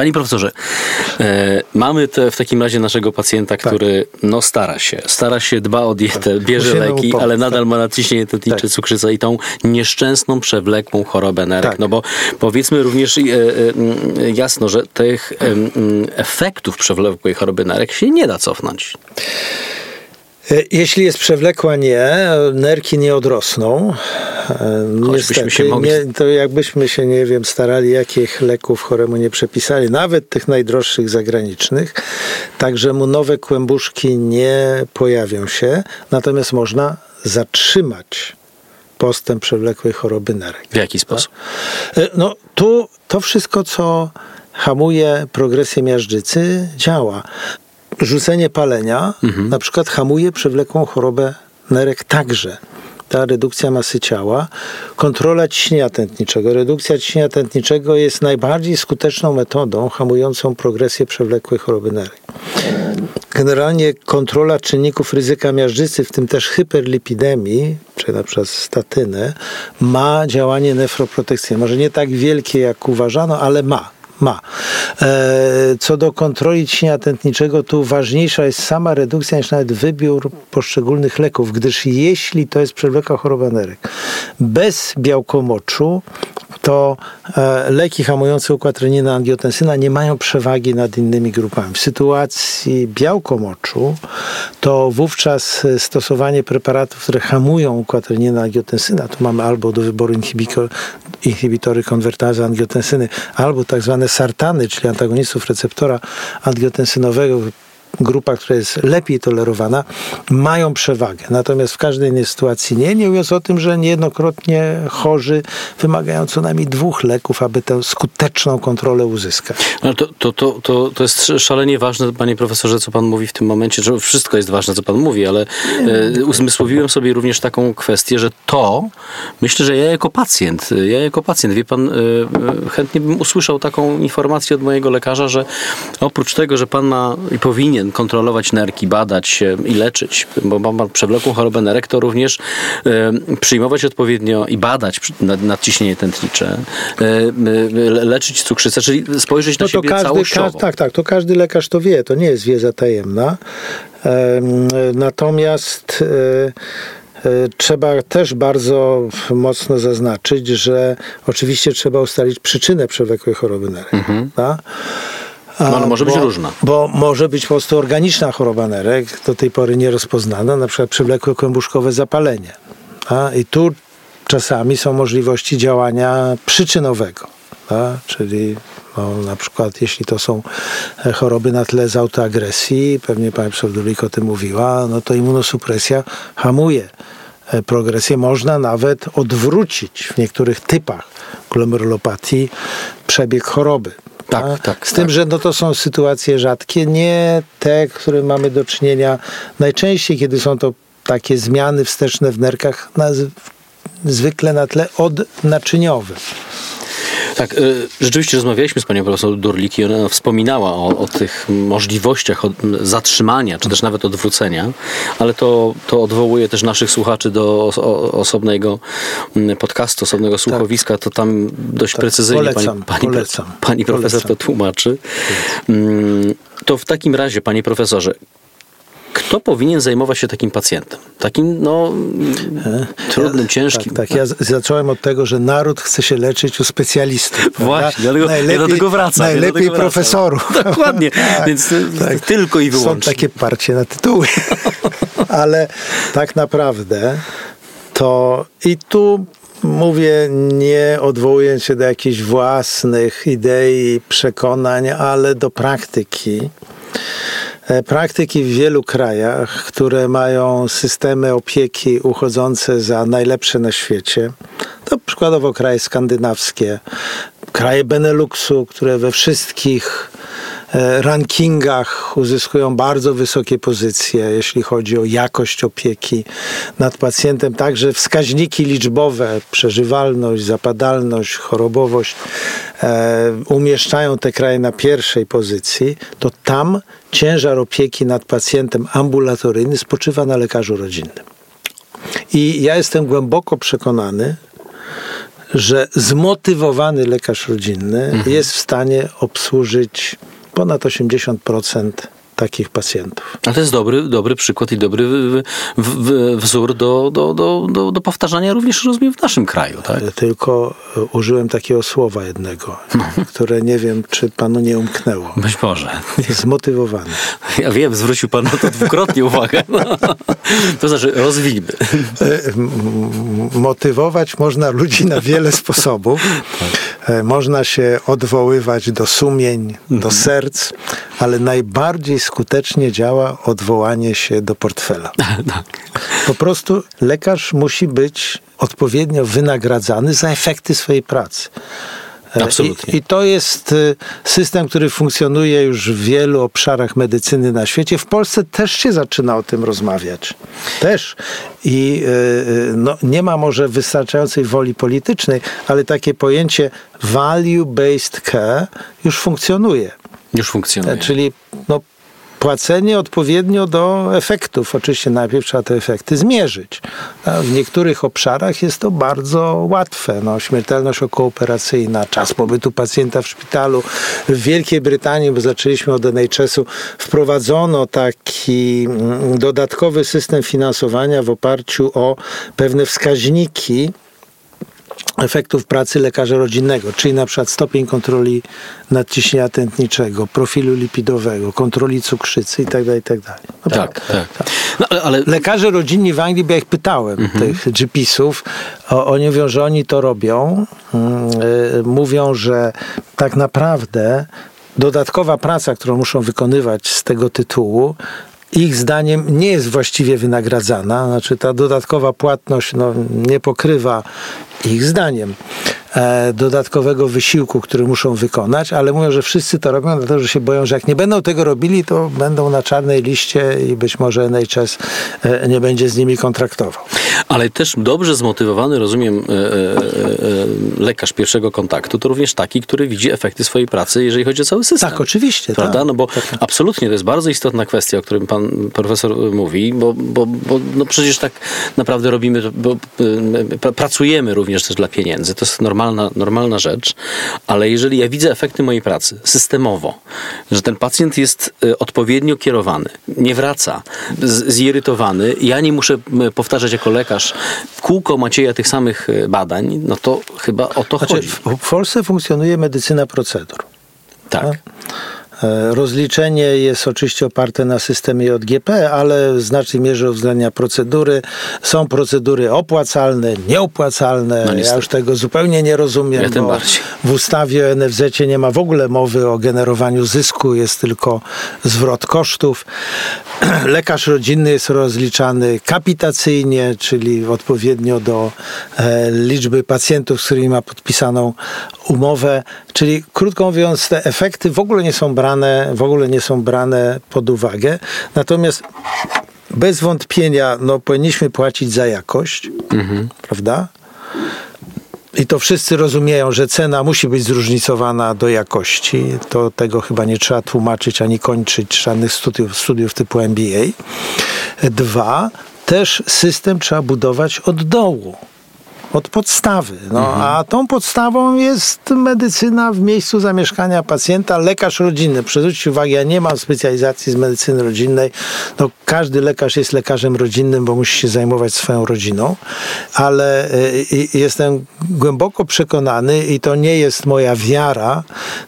Panie profesorze, e, mamy te, w takim razie naszego pacjenta, Tak. który no stara się, stara się, dba o dietę, bierze Musimy mu leki, pomóc, ale nadal tak. ma nadciśnienie tętnicze, Tak. cukrzycę i tą nieszczęsną, przewlekłą chorobę nerek. Tak. No bo powiedzmy również e, e, mm, jasno, że tych mm, efektów przewlekłej choroby nerek się nie da cofnąć. E, Jeśli jest przewlekła, nie. Nerki nie odrosną. E, Niestety, się mogli- nie, to jakbyśmy się, nie wiem, starali, jakich leków choremu nie przepisali, nawet tych najdroższych zagranicznych, także mu nowe kłębuszki nie pojawią się, natomiast można zatrzymać postęp przewlekłej choroby nerek. W jaki sposób? E, No tu to wszystko, co hamuje progresję miażdżycy, działa. Rzucenie palenia na przykład hamuje przewlekłą chorobę nerek także. Ta redukcja masy ciała, kontrola ciśnienia tętniczego. Redukcja ciśnienia tętniczego jest najbardziej skuteczną metodą hamującą progresję przewlekłej choroby nerek. Generalnie kontrola czynników ryzyka miażdżycy, w tym też hyperlipidemii, czy na przykład statynę, ma działanie nefroprotekcyjne. Może nie tak wielkie, jak uważano, ale ma. Ma. E, Co do kontroli ciśnienia tętniczego, tu ważniejsza jest sama redukcja niż nawet wybór poszczególnych leków, gdyż jeśli to jest przewlekła choroba nerek, bez białkomoczu, to e, leki hamujące układ renina-angiotensyna nie mają przewagi nad innymi grupami. W sytuacji białkomoczu to wówczas e, stosowanie preparatów, które hamują układ renina-angiotensyna, tu mamy albo do wyboru inhibitory konwertazy angiotensyny, albo tak zwane sartany, czyli antagonistów receptora angiotensynowego, grupa, która jest lepiej tolerowana, mają przewagę. Natomiast w każdej innej sytuacji nie. Nie mówiąc o tym, że niejednokrotnie chorzy wymagają co najmniej dwóch leków, aby tę skuteczną kontrolę uzyskać. Ale to, to, to, to, to jest szalenie ważne, panie profesorze, co pan mówi w tym momencie, że wszystko jest ważne, co pan mówi, ale e, uzmysłowiłem sobie również taką kwestię, że to, myślę, że ja jako pacjent, ja jako pacjent, wie pan, e, e, chętnie bym usłyszał taką informację od mojego lekarza, że oprócz tego, że pan ma i powinien kontrolować nerki, badać i leczyć, bo ma przewlekłą chorobę nerek, to również e, przyjmować odpowiednio i badać nadciśnienie tętnicze, e, le- leczyć cukrzycę, czyli spojrzeć na No to siebie każdy, całościowo. każ, tak, tak, to każdy lekarz to wie, to nie jest wiedza tajemna. Em, Natomiast e, trzeba też bardzo mocno zaznaczyć, że oczywiście trzeba ustalić przyczynę przewlekłej choroby nerek. tak? No, ale może być bo, różna. Bo może być po prostu organiczna choroba nerek, do tej pory nierozpoznana, na przykład przewlekłe kłębuszkowe zapalenie. A, I tu czasami są możliwości działania przyczynowego. A, czyli no, na przykład jeśli to są e, choroby na tle z autoagresji, pewnie pani profesor Dulik o tym mówiła, no to immunosupresja hamuje e, progresję. Można nawet odwrócić w niektórych typach glomerulopatii przebieg choroby. Tak, A? tak, Z tym, tak. że no to są sytuacje rzadkie, nie te, które mamy do czynienia najczęściej, kiedy są to takie zmiany wsteczne w nerkach, naz- zwykle na tle odnaczyniowym. Tak, y, rzeczywiście rozmawialiśmy z panią profesor Durlik i ona wspominała o, o tych możliwościach zatrzymania, czy też nawet odwrócenia, ale to, to odwołuje też naszych słuchaczy do osobnego podcastu, osobnego słuchowiska, to tam dość precyzyjnie Tak. polecam, pani, pani, polecam, pani profesor polecam. to tłumaczy. Mm, To w takim razie, panie profesorze, kto powinien zajmować się takim pacjentem? Takim, no, trudnym, ciężkim. Tak, tak. Ja z- zacząłem od tego, że naród chce się leczyć u specjalistów. Właśnie, dlatego ja do tego wracam. ja Najlepiej wracam. profesorów. Dokładnie, Tak, więc y, tak. tylko i wyłącznie. Są takie parcie na tytuły. Ale tak naprawdę to i tu mówię, nie odwołując się do jakichś własnych idei, przekonań, ale do praktyki. E, Praktyki w wielu krajach, które mają systemy opieki uchodzące za najlepsze na świecie, to przykładowo kraje skandynawskie, kraje Beneluxu, które we wszystkich rankingach uzyskują bardzo wysokie pozycje, jeśli chodzi o jakość opieki nad pacjentem. Także wskaźniki liczbowe, przeżywalność, zapadalność, chorobowość e, umieszczają te kraje na pierwszej pozycji, to tam ciężar opieki nad pacjentem ambulatoryjny spoczywa na lekarzu rodzinnym. I ja jestem głęboko przekonany, że zmotywowany lekarz rodzinny mhm. jest w stanie obsłużyć ponad 80% takich pacjentów. A to jest dobry, dobry przykład i dobry w, w, wzór do, do, do, do, do powtarzania również rozumiem w naszym kraju, tak? Tylko e, użyłem takiego słowa jednego, no. które nie wiem, czy panu nie umknęło. Być może. Zmotywowany. Ja wiem, zwrócił pan na to dwukrotnie uwagę. No. To znaczy, rozwijmy. E, motywować można ludzi na wiele sposobów. E, można się odwoływać do sumień, do mhm. serc, ale najbardziej skutecznie działa odwołanie się do portfela. Tak. Po prostu lekarz musi być odpowiednio wynagradzany za efekty swojej pracy. E, Absolutnie. I, I, to jest y, system, który funkcjonuje już w wielu obszarach medycyny na świecie. W Polsce też się zaczyna o tym rozmawiać. Też. I y, y, no, nie ma może wystarczającej woli politycznej, ale takie pojęcie value-based care już funkcjonuje. Już funkcjonuje. Czyli no, płacenie odpowiednio do efektów. Oczywiście najpierw trzeba te efekty zmierzyć. W niektórych obszarach jest to bardzo łatwe. No, śmiertelność okooperacyjna, czas pobytu pacjenta w szpitalu. W Wielkiej Brytanii, bo zaczęliśmy od NHS-u, wprowadzono taki mm, dodatkowy system finansowania w oparciu o pewne wskaźniki, efektów pracy lekarza rodzinnego, czyli na przykład stopień kontroli nadciśnienia tętniczego, profilu lipidowego, kontroli cukrzycy itd. Tak itd. Tak no tak, tak. tak. No, ale, ale... Lekarze rodzinni w Anglii, bo ja ich pytałem, mhm. tych GP-sów, oni mówią, że oni to robią. Yy, mówią, że tak naprawdę dodatkowa praca, którą muszą wykonywać z tego tytułu, ich zdaniem nie jest właściwie wynagradzana, znaczy ta dodatkowa płatność no, nie pokrywa ich zdaniem dodatkowego wysiłku, który muszą wykonać, ale mówią, że wszyscy to robią, dlatego że się boją, że jak nie będą tego robili, to będą na czarnej liście i być może NHS e, nie będzie z nimi kontraktował. Ale też dobrze zmotywowany, rozumiem, e, lekarz pierwszego kontaktu, to również taki, który widzi efekty swojej pracy, jeżeli chodzi o cały system. Tak, oczywiście. Prawda? Tak, no bo tak, tak. absolutnie to jest bardzo istotna kwestia, o którym pan profesor mówi, bo, bo, bo no przecież tak naprawdę robimy, bo pracujemy również też dla pieniędzy. To jest normalna, normalna rzecz, ale jeżeli ja widzę efekty mojej pracy systemowo, że ten pacjent jest y, odpowiednio kierowany, nie wraca, zirytowany, ja nie muszę powtarzać jako lekarz kółko Macieja tych samych y, badań, no to chyba o to znaczy, chodzi. W Polsce funkcjonuje medycyna procedur. Tak. E, rozliczenie jest oczywiście oparte na systemie JGP, ale w znacznej mierze uwzględnia procedury. Są procedury opłacalne, nieopłacalne. No ja już tego zupełnie nie rozumiem. Ja bardziej. W ustawie o NFZ nie ma w ogóle mowy o generowaniu zysku, jest tylko zwrot kosztów. Lekarz rodzinny jest rozliczany kapitacyjnie, czyli odpowiednio do e, liczby pacjentów, z którymi ma podpisaną umowę. Czyli krótko mówiąc, te efekty w ogóle nie są brane, w ogóle nie są brane pod uwagę. Natomiast bez wątpienia no, powinniśmy płacić za jakość, mhm. prawda? I to wszyscy rozumieją, że cena musi być zróżnicowana do jakości. To tego chyba nie trzeba tłumaczyć ani kończyć żadnych studiów, studiów typu MBA. Dwa, też system trzeba budować od dołu od podstawy. No, mhm. A tą podstawą jest medycyna w miejscu zamieszkania pacjenta, lekarz rodzinny. Przerzućcie uwagę, ja nie mam specjalizacji z medycyny rodzinnej. No, każdy lekarz jest lekarzem rodzinnym, bo musi się zajmować swoją rodziną, ale y, jestem głęboko przekonany i to nie jest moja wiara,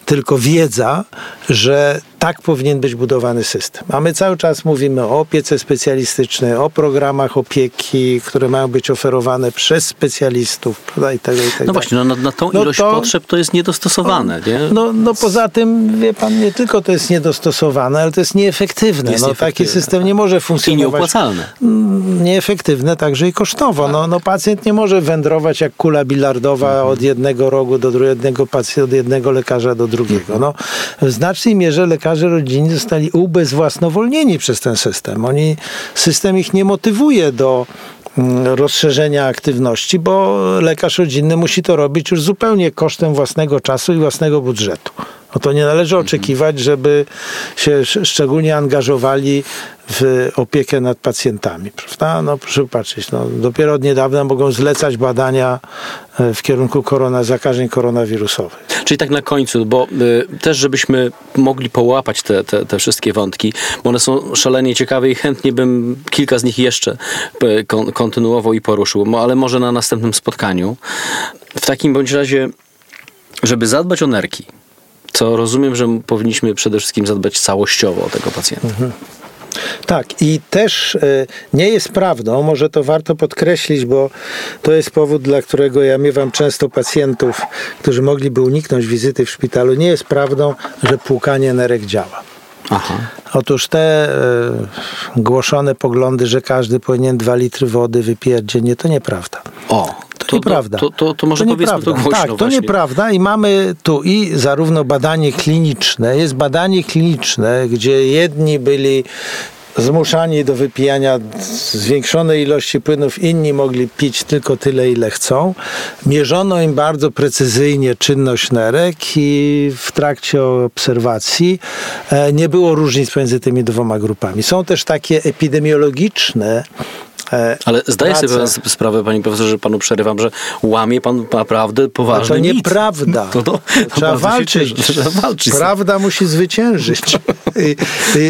tylko wiedza, że tak powinien być budowany system. A my cały czas mówimy o opiece specjalistycznej, o programach opieki, które mają być oferowane przez specjalistów prawda, i tego, i tego. No właśnie, no, na, na tą no ilość to, potrzeb to jest niedostosowane. Nie? No, no poza tym, wie pan, nie tylko to jest niedostosowane, ale to jest nieefektywne. Jest no, taki system nie może funkcjonować. I nieopłacalne. Mm, nieefektywne także i kosztowo. Tak. No, no pacjent nie może wędrować jak kula bilardowa mhm. od jednego rogu do drugiego, od jednego lekarza do drugiego. No, w znacznej mierze lekarz lekarze rodzinni zostali ubezwłasnowolnieni przez ten system. Oni, system ich nie motywuje do mm, rozszerzenia aktywności, bo lekarz rodzinny musi to robić już zupełnie kosztem własnego czasu i własnego budżetu. No to nie należy oczekiwać, żeby się szczególnie angażowali w opiekę nad pacjentami, prawda? No proszę patrzeć, no, dopiero od niedawna mogą zlecać badania e, w kierunku korona, zakażeń koronawirusowych. Czyli tak na końcu, bo y, też żebyśmy mogli połapać te, te, te, wszystkie wątki, bo one są szalenie ciekawe i chętnie bym kilka z nich jeszcze y, kon, kontynuował i poruszył, ale może na następnym spotkaniu. W takim bądź razie, żeby zadbać o nerki, co rozumiem, że powinniśmy przede wszystkim zadbać całościowo o tego pacjenta. Mhm. Tak, i też e, nie jest prawdą, może to warto podkreślić, bo to jest powód, dla którego ja miewam często pacjentów, którzy mogliby uniknąć wizyty w szpitalu. Nie jest prawdą, że płukanie nerek działa. Aha. Otóż te e, głoszone poglądy, że każdy powinien dwa litry wody wypijać dziennie, to nieprawda. O, to, nieprawda. To, to, to może to powiedzmy to głośno Tak, to właśnie. nieprawda i mamy tu i zarówno badanie kliniczne, jest badanie kliniczne, gdzie jedni byli zmuszani do wypijania zwiększonej ilości płynów, inni mogli pić tylko tyle, ile chcą. Mierzono im bardzo precyzyjnie czynność nerek i w trakcie obserwacji e, nie było różnic pomiędzy tymi dwoma grupami. Są też takie epidemiologiczne E, Ale zdaje sobie pan sprawę, panie profesorze, że panu przerywam, że łamie pan naprawdę poważny no To nieprawda. To, to, to trzeba, walczyć. trzeba walczyć. Prawda musi zwyciężyć. I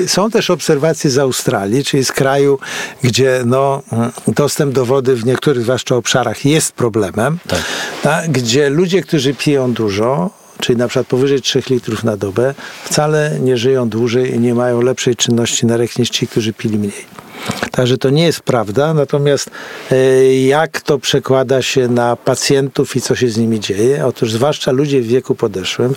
są też obserwacje z Australii, czyli z kraju, gdzie no, dostęp do wody w niektórych zwłaszcza obszarach jest problemem, tak. Ta, gdzie ludzie, którzy piją dużo, czyli na przykład powyżej 3 litrów na dobę, wcale nie żyją dłużej i nie mają lepszej czynności nerek niż ci, którzy pili mniej. Także to nie jest prawda, natomiast e, jak to przekłada się na pacjentów i co się z nimi dzieje? Otóż zwłaszcza ludzie w wieku podeszłym,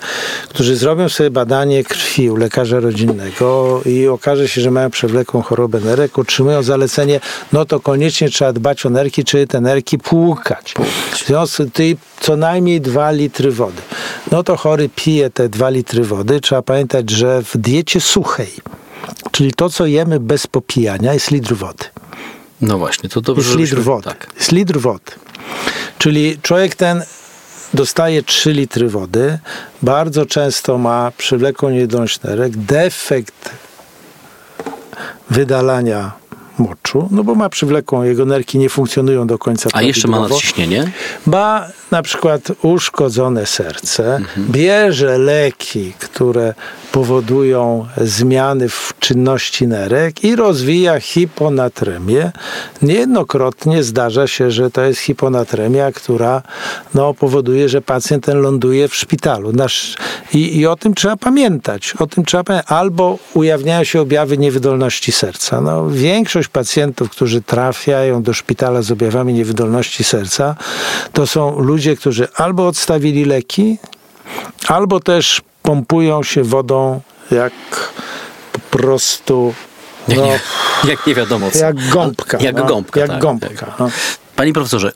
którzy zrobią sobie badanie krwi u lekarza rodzinnego i okaże się, że mają przewlekłą chorobę nerek, otrzymują zalecenie, no to koniecznie trzeba dbać o nerki, czy te nerki płukać. W związku z tym co najmniej 2 litry wody. No to chory pije te 2 litry wody. Trzeba pamiętać, że w diecie suchej Czyli to, co jemy bez popijania, jest litr wody. No właśnie, to dobrze. Jest litr wody. Tak. Jest litr wody. Czyli człowiek ten dostaje 3 litry wody, bardzo często ma przywlekłą niedolność nerek, defekt wydalania moczu, no bo ma przywlekłą, jego nerki nie funkcjonują do końca A jeszcze ma nadciśnienie? Ma na przykład uszkodzone serce, mhm. bierze leki, które powodują zmiany w czynności nerek i rozwija hiponatremię. Niejednokrotnie zdarza się, że to jest hiponatremia, która no, powoduje, że pacjent ten ląduje w szpitalu. Nasz, i, I o tym trzeba pamiętać. O tym trzeba pamiętać. Albo ujawniają się objawy niewydolności serca. No, większość pacjentów, którzy trafiają do szpitala z objawami niewydolności serca, to są ludzie, którzy albo odstawili leki, albo też pompują się wodą jak po prostu no, jak, nie, wiadomo co. Jak gąbka. Jak no, gąbka. Jak tak, gąbka. No. Panie profesorze,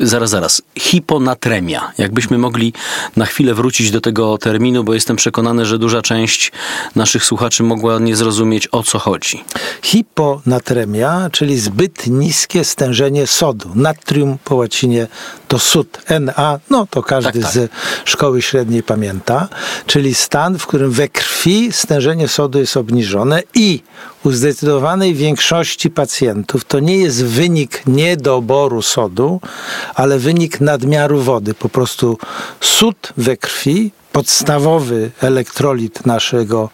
zaraz, zaraz. Hiponatremia. Jakbyśmy mogli na chwilę wrócić do tego terminu, bo jestem przekonany, że duża część naszych słuchaczy mogła nie zrozumieć, o co chodzi. Hiponatremia, czyli zbyt niskie stężenie sodu. Natrium po łacinie to sód. Na, no to każdy tak, tak. z szkoły średniej pamięta. Czyli stan, w którym we krwi stężenie sodu jest obniżone i u zdecydowanej większości pacjentów to nie jest wynik niedoboru sodu, ale wynik nadmiaru wody. Po prostu sód we krwi, podstawowy elektrolit naszego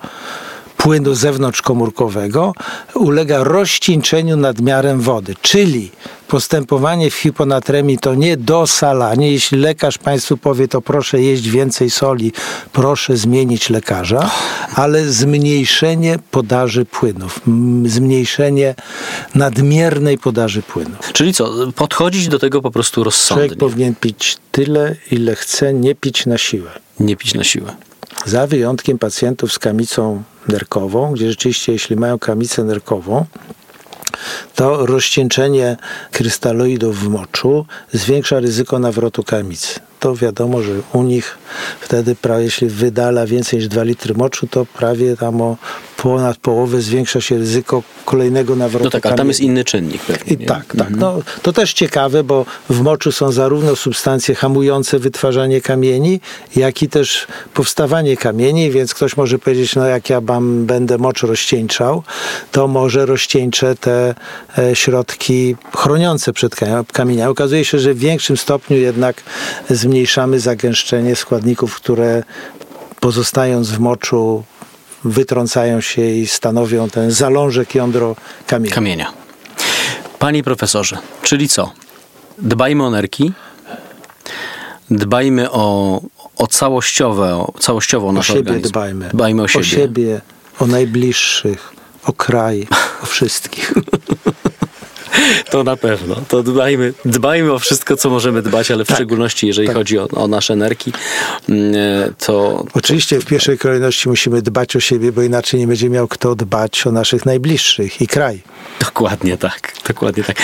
płynu zewnątrzkomórkowego ulega rozcieńczeniu nadmiarem wody, czyli postępowanie w hiponatremii to nie dosalanie. Jeśli lekarz Państwu powie, to proszę jeść więcej soli, proszę zmienić lekarza, ale zmniejszenie podaży płynów, zmniejszenie nadmiernej podaży płynów. Czyli co, podchodzić do tego po prostu rozsądnie? Człowiek powinien pić tyle, ile chce, nie pić na siłę. Nie pić na siłę. Za wyjątkiem pacjentów z kamicą nerkową, gdzie rzeczywiście jeśli mają kamicę nerkową, to rozcieńczenie krystaloidów w moczu zwiększa ryzyko nawrotu kamicy. To wiadomo, że u nich wtedy, jeśli wydala więcej niż 2 litry moczu, to prawie tam o ponad połowę zwiększa się ryzyko kolejnego nawrotu No tak, ale tam jest inny czynnik pewnie. I tak, tak. No, to też ciekawe, bo w moczu są zarówno substancje hamujące wytwarzanie kamieni, jak i też powstawanie kamieni, więc ktoś może powiedzieć, no jak ja mam, będę mocz rozcieńczał, to może rozcieńczę te e, środki chroniące przed ka- kamieniami. Okazuje się, że w większym stopniu jednak zmniejszamy zagęszczenie składników, które pozostając w moczu wytrącają się i stanowią ten zalążek jądro kamienia. Kamienia. Panie profesorze, czyli co? Dbajmy o nerki, dbajmy o, o całościowe, o całościowo O nasz siebie organizm. dbajmy. Dbajmy o siebie. O siebie, o najbliższych, o kraj, o wszystkich. To na pewno. To dbajmy, dbajmy o wszystko, co możemy dbać, ale w szczególności jeżeli tak. chodzi o, o nasze nerki, mm, to Oczywiście w pierwszej kolejności musimy dbać o siebie, bo inaczej nie będzie miał kto dbać o naszych najbliższych i kraj. dokładnie tak. Dokładnie tak.